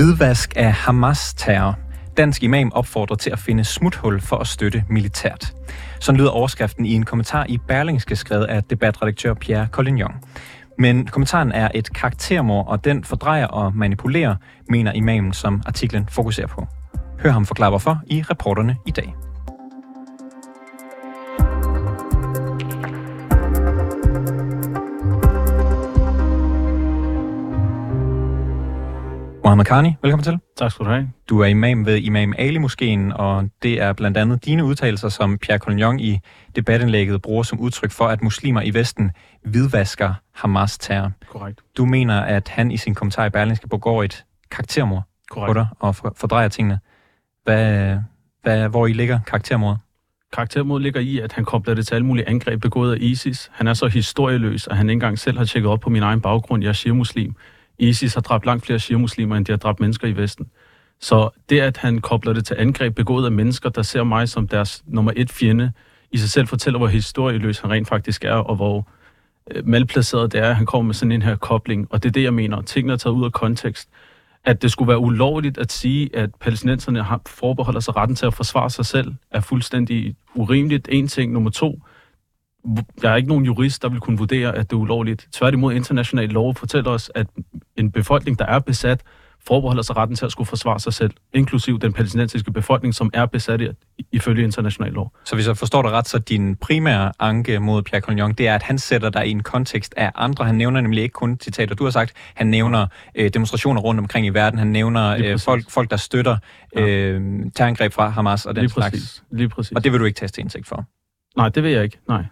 Hvidvask af Hamas-terror. Dansk imam opfordrer til at finde smuthul for at støtte militært. Sådan lyder overskriften i en kommentar i Berlingske skrevet af debatredaktør Pierre Collignon. Men kommentaren er et karaktermord, og den fordrejer og manipulerer, mener imamen, som artiklen fokuserer på. Hør ham forklare hvorfor i reporterne i dag. Mohammed Khani, velkommen til. Tak skal du have. Du er imam ved Imam Ali Moskeen, og det er blandt andet dine udtalelser, som Pierre Collignon i debatindlægget bruger som udtryk for, at muslimer i Vesten hvidvasker Hamas terror. Korrekt. Du mener, at han i sin kommentar i Berlingske begår et karaktermord Korrekt. på dig og for- fordrejer tingene. Hvad, hvad, hvor i ligger karaktermordet? Karaktermod ligger i, at han kobler det til alle mulige angreb begået af ISIS. Han er så historieløs, at han ikke engang selv har tjekket op på min egen baggrund. Jeg er shia-muslim. ISIS har dræbt langt flere shia-muslimer, end de har dræbt mennesker i Vesten. Så det, at han kobler det til angreb begået af mennesker, der ser mig som deres nummer et fjende, i sig selv fortæller, hvor historieløs han rent faktisk er, og hvor øh, malplaceret det er, at han kommer med sådan en her kobling. Og det er det, jeg mener. Tingene er taget ud af kontekst. At det skulle være ulovligt at sige, at palæstinenserne har forbeholder sig retten til at forsvare sig selv, er fuldstændig urimeligt. En ting. Nummer to, jeg er ikke nogen jurist, der vil kunne vurdere, at det er ulovligt. Tværtimod international lov fortæller os, at en befolkning, der er besat, forbeholder sig retten til at skulle forsvare sig selv, inklusiv den palæstinensiske befolkning, som er besat i- ifølge international lov. Så hvis jeg forstår dig ret, så din primære anke mod Pierre Collignon, det er, at han sætter dig i en kontekst af andre. Han nævner nemlig ikke kun citater, du har sagt. Han nævner øh, demonstrationer rundt omkring i verden. Han nævner øh, folk, folk, der støtter øh, terrorangreb fra Hamas og den Lige slags. præcis. Lige præcis. Og det vil du ikke tages til indsigt for. Nej, det vil jeg ikke. Nej.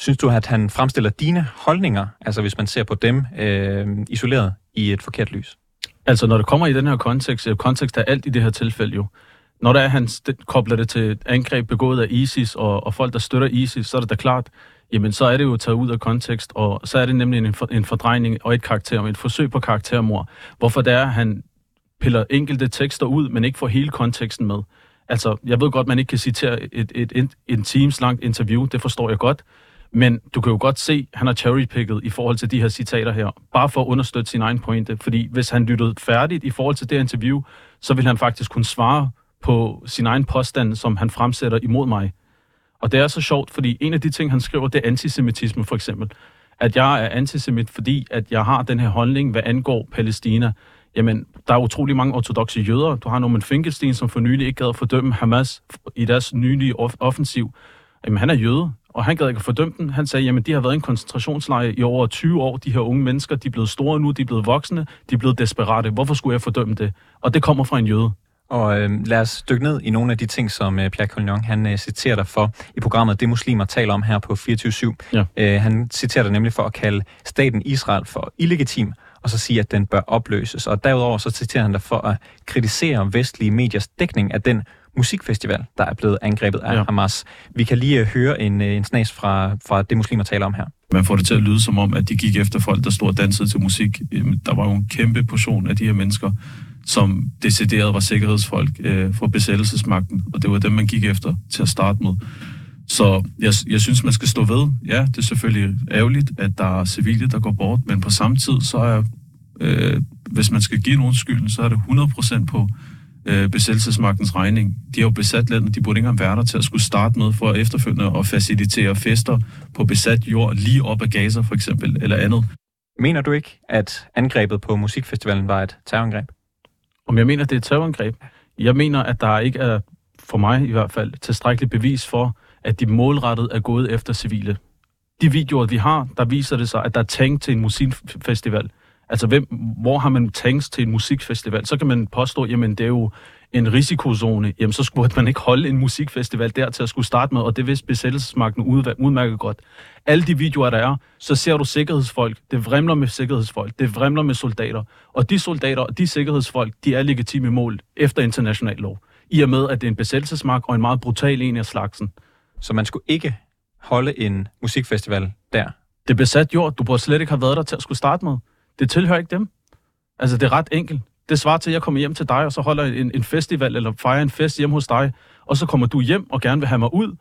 Synes du, at han fremstiller dine holdninger, altså hvis man ser på dem øh, isoleret, i et forkert lys? Altså, når det kommer i den her kontekst, øh, kontekst er alt i det her tilfælde jo. Når der er, han kobler det til et angreb begået af ISIS og, og folk, der støtter ISIS, så er det da klart, jamen så er det jo taget ud af kontekst, og så er det nemlig en, for, en fordrejning og et karakter, et forsøg på karaktermord. Hvorfor det er, han piller enkelte tekster ud, men ikke får hele konteksten med. Altså, jeg ved godt, man ikke kan citere et, et, et, et times langt interview, det forstår jeg godt, men du kan jo godt se, at han har cherrypicket i forhold til de her citater her, bare for at understøtte sin egen pointe. Fordi hvis han lyttede færdigt i forhold til det interview, så ville han faktisk kunne svare på sin egen påstand, som han fremsætter imod mig. Og det er så sjovt, fordi en af de ting, han skriver, det er antisemitisme for eksempel. At jeg er antisemit, fordi at jeg har den her holdning, hvad angår Palæstina. Jamen, der er utrolig mange ortodoxe jøder. Du har Norman Finkelstein, som for nylig ikke gad at fordømme Hamas i deres nylige offensiv. Jamen, han er jøde, og han gad ikke at fordømme den. Han sagde, jamen, de har været i en koncentrationslejr i over 20 år. De her unge mennesker, de er blevet store nu, de er blevet voksne, de er blevet desperate. Hvorfor skulle jeg fordømme det? Og det kommer fra en jøde. Og øh, lad os dykke ned i nogle af de ting, som øh, Pierre Collignon han øh, citerer dig for i programmet Det Muslimer taler om her på 24 Ja. øh, Han citerer dig nemlig for at kalde staten Israel for illegitim, og så sige, at den bør opløses. Og derudover så citerer han dig for at kritisere vestlige mediers dækning af den musikfestival, der er blevet angrebet af ja. Hamas. Vi kan lige øh, høre en, øh, en snas fra, fra Det Muslimer taler om her. Man får det til at lyde som om, at de gik efter folk, der stod og dansede til musik. Der var jo en kæmpe portion af de her mennesker, som decideret var sikkerhedsfolk øh, for besættelsesmagten, og det var dem, man gik efter til at starte med. Så jeg, jeg synes, man skal stå ved. Ja, det er selvfølgelig ærgerligt, at der er civile, der går bort, men på samme tid, så er, øh, hvis man skal give nogen skylden, så er det 100% på øh, besættelsesmagtens regning. De har jo besat landet, de burde ikke engang være der til at skulle starte med for efterfølgende at facilitere fester på besat jord lige op ad Gaza for eksempel, eller andet. Mener du ikke, at angrebet på musikfestivalen var et terrorangreb? Om jeg mener, det er et terrorangreb? Jeg mener, at der ikke er, for mig i hvert fald, tilstrækkeligt bevis for, at de målrettet er gået efter civile. De videoer, vi har, der viser det sig, at der er tank til en musikfestival. Altså, hvem, hvor har man tanks til en musikfestival? Så kan man påstå, jamen det er jo en risikozone. Jamen så skulle man ikke holde en musikfestival der til at skulle starte med, og det vidste besættelsesmagten udmærket godt. Alle de videoer, der er, så ser du sikkerhedsfolk. Det vrimler med sikkerhedsfolk. Det vrimler med soldater. Og de soldater og de sikkerhedsfolk, de er legitime mål efter international lov. I og med, at det er en besættelsesmagt og en meget brutal en af slagsen. Så man skulle ikke holde en musikfestival der. Det er besat jord. Du burde slet ikke have været der til at skulle starte med. Det tilhører ikke dem. Altså, det er ret enkelt. Det svarer til, at jeg kommer hjem til dig, og så holder en, en festival, eller fejrer en fest hjemme hos dig, og så kommer du hjem og gerne vil have mig ud.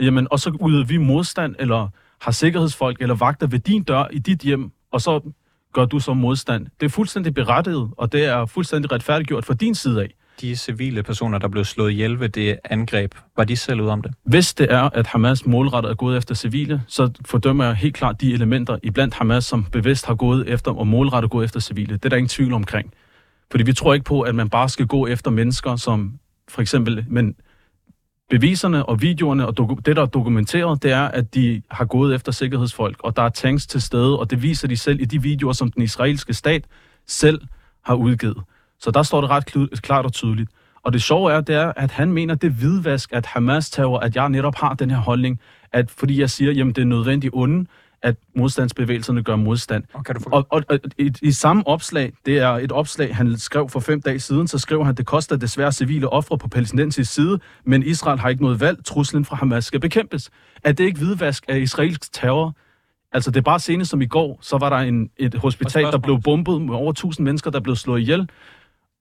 Jamen, og så yder vi modstand, eller har sikkerhedsfolk eller vagter ved din dør i dit hjem, og så gør du så modstand. Det er fuldstændig berettiget, og det er fuldstændig retfærdiggjort fra din side af. De civile personer, der blev slået ihjel ved det angreb, var de selv ud om det? Hvis det er, at Hamas målrettet er gået efter civile, så fordømmer jeg helt klart de elementer i blandt Hamas, som bevidst har gået efter og målrettet gået efter civile. Det er der ingen tvivl omkring. Fordi vi tror ikke på, at man bare skal gå efter mennesker, som for eksempel... Men beviserne og videoerne og doku- det, der er dokumenteret, det er, at de har gået efter sikkerhedsfolk, og der er tanks til stede, og det viser de selv i de videoer, som den israelske stat selv har udgivet. Så der står det ret kl- klart og tydeligt. Og det sjove er, det er, at han mener, det er hvidvask, at Hamas tager, at jeg netop har den her holdning, at fordi jeg siger, jamen det er nødvendigt onde, at modstandsbevægelserne gør modstand. Og kan du få... Og, og, og i, i samme opslag, det er et opslag, han skrev for fem dage siden, så skrev han, det koster desværre civile ofre på palæstinensisk side, men Israel har ikke noget valg. Truslen fra Hamas skal bekæmpes. Er det ikke hvidvask af israelsk terror? Altså, det er bare senest som i går, så var der en, et hospital, der blev bombet med over 1000 mennesker, der blev slået ihjel.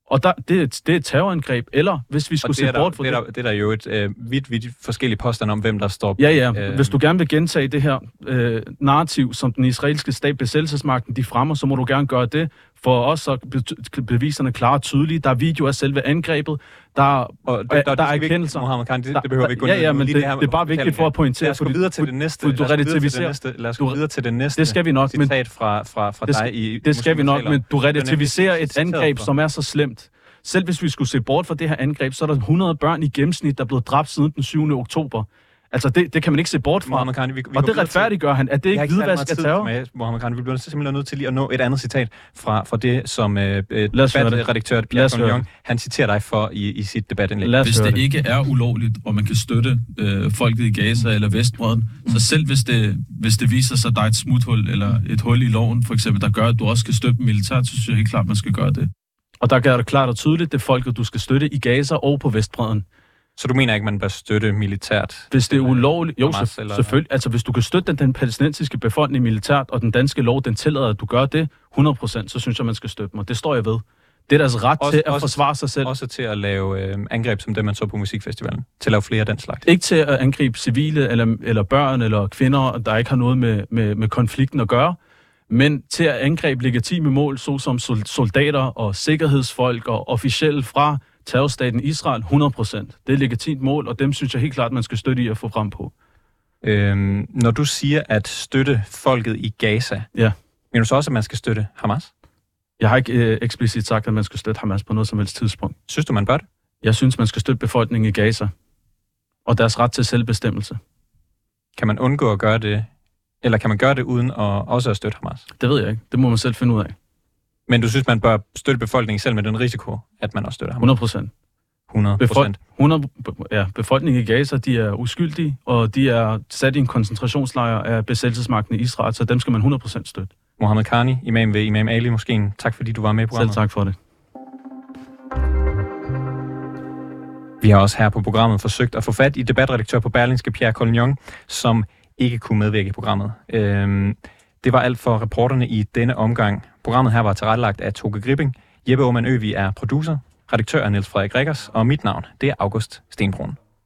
Og der, det, er, det er et terrorangreb, eller hvis vi skulle se det der, bort fra det, der, det er der jo et øh, vidt, vidt forskellige påstande om, hvem der står Ja, ja. Øh, Hvis du gerne vil gentage det her øh, narrativ, som den israelske stat, besættelsesmagten, de fremmer, så må du gerne gøre det. For os så er beviserne klare og tydelige. Der er videoer af selve angrebet. Der, Og der, der, der, der er er erkendelser. Mohammed Khan, det, Der- det behøver vi ikke gå ja, ned ja, men Lige det- her det er bare vigtigt for at pointere, Lad os gå videre til det næste. fordi du lad os gå videre til det relativiserer- næste. Lad os gå du- videre til det næste Det skal vi nok, men citat fra, fra, fra Det dig i det skal vi nok, men du relativiserer er et angreb, som er så slemt. Selv hvis vi skulle se bort fra det her angreb, så er der 100 børn i gennemsnit, der er blevet dræbt siden den 7. oktober. Altså, det, det kan man ikke se bort fra. Mohammed Khan, vi, vi Og det retfærdiggør han. Er det ikke hvidvask tid terror? tilbage, Mohammed Khan. Vi bliver simpelthen nødt til lige at nå et andet citat fra, fra det, som øh, øh, debatredaktør Pierre Collignon, han citerer dig for i, i sit debatindlæg. Hvis det det. ikke er ulovligt, og man kan støtte øh, folket i Gaza eller Vestbreden, så selv hvis det, hvis det viser sig, at der er et smuthul eller et hul i loven, for eksempel, der gør, at du også skal støtte dem militært, så synes jeg helt klart, at man skal gøre det. Og der gør det klart og tydeligt, det er folket, du skal støtte i Gaza og på Vestbreden. Så du mener ikke, man bør støtte militært? Hvis det er ulovligt, jo, Hamas, eller- selvfølgelig. Altså, hvis du kan støtte den, den palæstinensiske befolkning militært, og den danske lov, den tillader, at du gør det 100%, så synes jeg, man skal støtte dem. Og det står jeg ved. Det er deres ret Også- til at også- forsvare sig selv. Også til at lave øh, angreb som det, man så på musikfestivalen. Til at lave flere af den slags. Ikke til at angribe civile, eller, eller børn, eller kvinder, der ikke har noget med, med, med konflikten at gøre, men til at angribe legitime mål, såsom sol- soldater og sikkerhedsfolk og officielle fra terrorstaten Israel, 100%. Det er et legitimt mål, og dem synes jeg helt klart, man skal støtte i at få frem på. Øhm, når du siger at støtte folket i Gaza, Ja. mener du så også, at man skal støtte Hamas? Jeg har ikke øh, eksplicit sagt, at man skal støtte Hamas på noget som helst tidspunkt. Synes du, man bør det? Jeg synes, man skal støtte befolkningen i Gaza og deres ret til selvbestemmelse. Kan man undgå at gøre det, eller kan man gøre det uden at også at støtte Hamas? Det ved jeg ikke. Det må man selv finde ud af. Men du synes, man bør støtte befolkningen selv med den risiko, at man også støtter Hamas? 100 procent. 100 Befol- procent. 100, ja, befolkningen i Gaza, de er uskyldige, og de er sat i en koncentrationslejr af besættelsesmagten i Israel, så dem skal man 100% støtte. Mohammed Khani, imam ved Imam Ali Moskeen. Tak fordi du var med Selv programmet. tak for det. Vi har også her på programmet forsøgt at få fat i debatredaktør på Berlingske, Pierre Collignon, som ikke kunne medvirke i programmet. Øhm, det var alt for reporterne i denne omgang. Programmet her var tilrettelagt af Toge Gripping. Jeppe Aumann Øvi er producer. Redaktør er Niels Frederik Rikkers, og mit navn det er August Stenbrun.